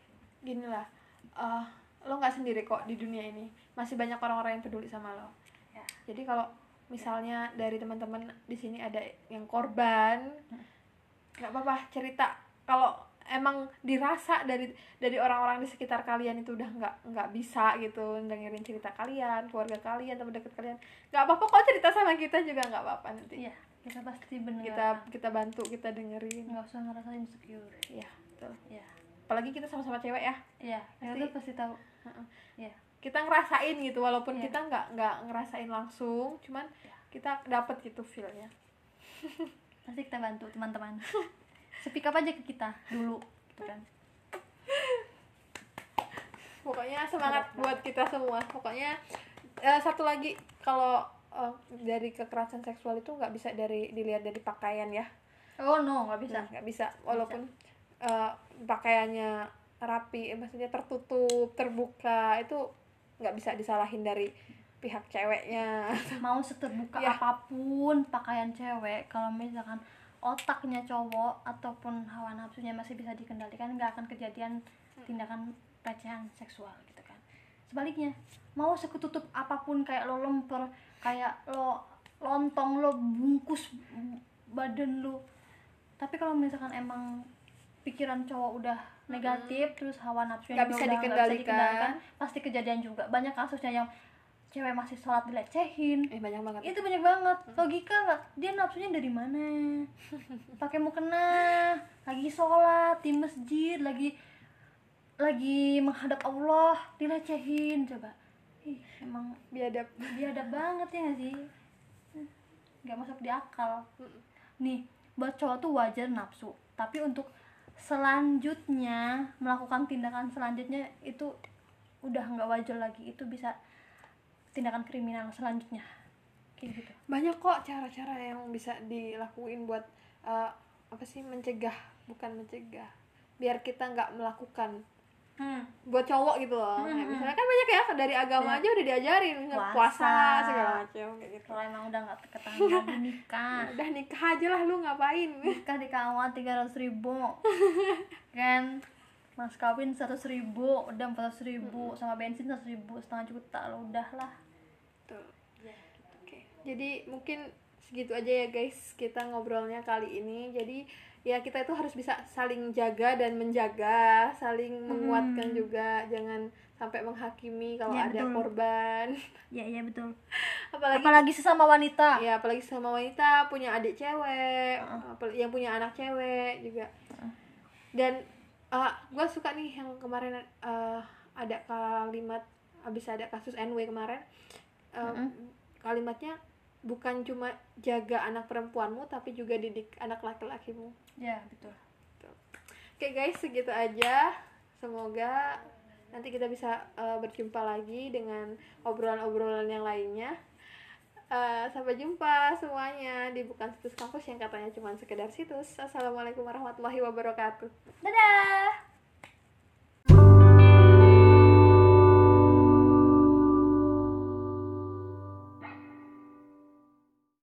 gini lah, uh, lo nggak sendiri kok di dunia ini. Masih banyak orang-orang yang peduli sama lo. ya Jadi kalau misalnya dari teman-teman di sini ada yang korban, nggak apa-apa cerita. Kalau emang dirasa dari dari orang-orang di sekitar kalian itu udah nggak nggak bisa gitu dengerin cerita kalian, keluarga kalian, teman dekat kalian, nggak apa-apa kok cerita sama kita juga nggak apa-apa nanti. iya kita pasti bener Kita kita bantu, kita dengerin. nggak usah ngerasa insecure Iya, betul. ya Apalagi kita sama-sama cewek ya. iya kita Pasti- tuh pasti tahu Heeh. ya Kita ngerasain gitu walaupun Iya. kita nggak nggak ngerasain langsung, cuman Iya. kita dapet gitu feelnya. pasti kita bantu teman-teman speak up aja ke kita dulu gitu kan. Pokoknya semangat buat kita semua. Pokoknya eh, satu lagi kalau eh, dari kekerasan seksual itu nggak bisa dari dilihat dari pakaian ya. Oh no nggak bisa. Nah, nggak bisa. walaupun eh, pakaiannya rapi eh, maksudnya tertutup terbuka itu nggak bisa disalahin dari pihak ceweknya. Mau seterbuka Ya. apa pun pakaian cewek kalau misalkan otaknya cowok ataupun hawa nafsunya masih bisa dikendalikan nggak akan kejadian tindakan pelecehan seksual gitu kan. Sebaliknya mau seketutup apa pun kayak lo lemper kayak lo lontong lo bungkus badan lo tapi kalau misalkan emang pikiran cowok udah negatif terus hawa nafsunya juga bisa udah nggak dikendalikan. pasti kejadian juga. Banyak kasusnya yang cewek masih sholat dilecehin. Eh banyak banget. Itu banyak banget. Logika nggak? Dia nafsunya dari mana? Pakai mau kena lagi sholat di masjid lagi lagi menghadap Allah dilecehin coba. Ih emang biadab. biadab banget ya nggak sih? Nggak masuk di akal. Nih buat cowok tuh wajar nafsu. Tapi untuk selanjutnya melakukan tindakan selanjutnya itu udah nggak wajar lagi. Itu bisa tindakan kriminal selanjutnya kayak gitu banyak kok cara-cara yang bisa dilakuin buat eh, apa sih mencegah bukan mencegah biar kita nggak melakukan hmm. buat cowok gitu loh Hmm, Kayak hmm. misalnya kan banyak ya dari agama Ya. aja udah diajarin Puasa. puasa segala macam kayak gitu kalau emang udah nggak ketahan lagi nikah udah nikah aja lah lu ngapain nikah di kawat tiga ratus ribu kan mas kawin seratus ribu udah empat ratus ribu sama bensin seratus ribu setengah juta lo udah lah Tuh. Oke. Jadi mungkin segitu aja ya guys kita ngobrolnya kali ini. Jadi ya kita itu harus bisa saling jaga dan menjaga, saling menguatkan juga, jangan sampai menghakimi kalau Ya, ada betul. korban. ya iya betul apalagi apalagi sesama wanita ya apalagi sama wanita punya adik cewek, apal- yang punya anak cewek juga. Dan gue suka nih yang kemarin uh, ada kalimat habis ada kasus NW kemarin uh, kalimatnya bukan cuma jaga anak perempuanmu tapi juga didik anak laki-lakimu. ya betul Oke guys segitu aja. Semoga nanti kita bisa uh, berjumpa lagi dengan obrolan-obrolan yang lainnya. Uh, sampai jumpa semuanya di bukan situs kampus yang katanya cuma sekedar situs. Assalamualaikum warahmatullahi wabarakatuh. dadah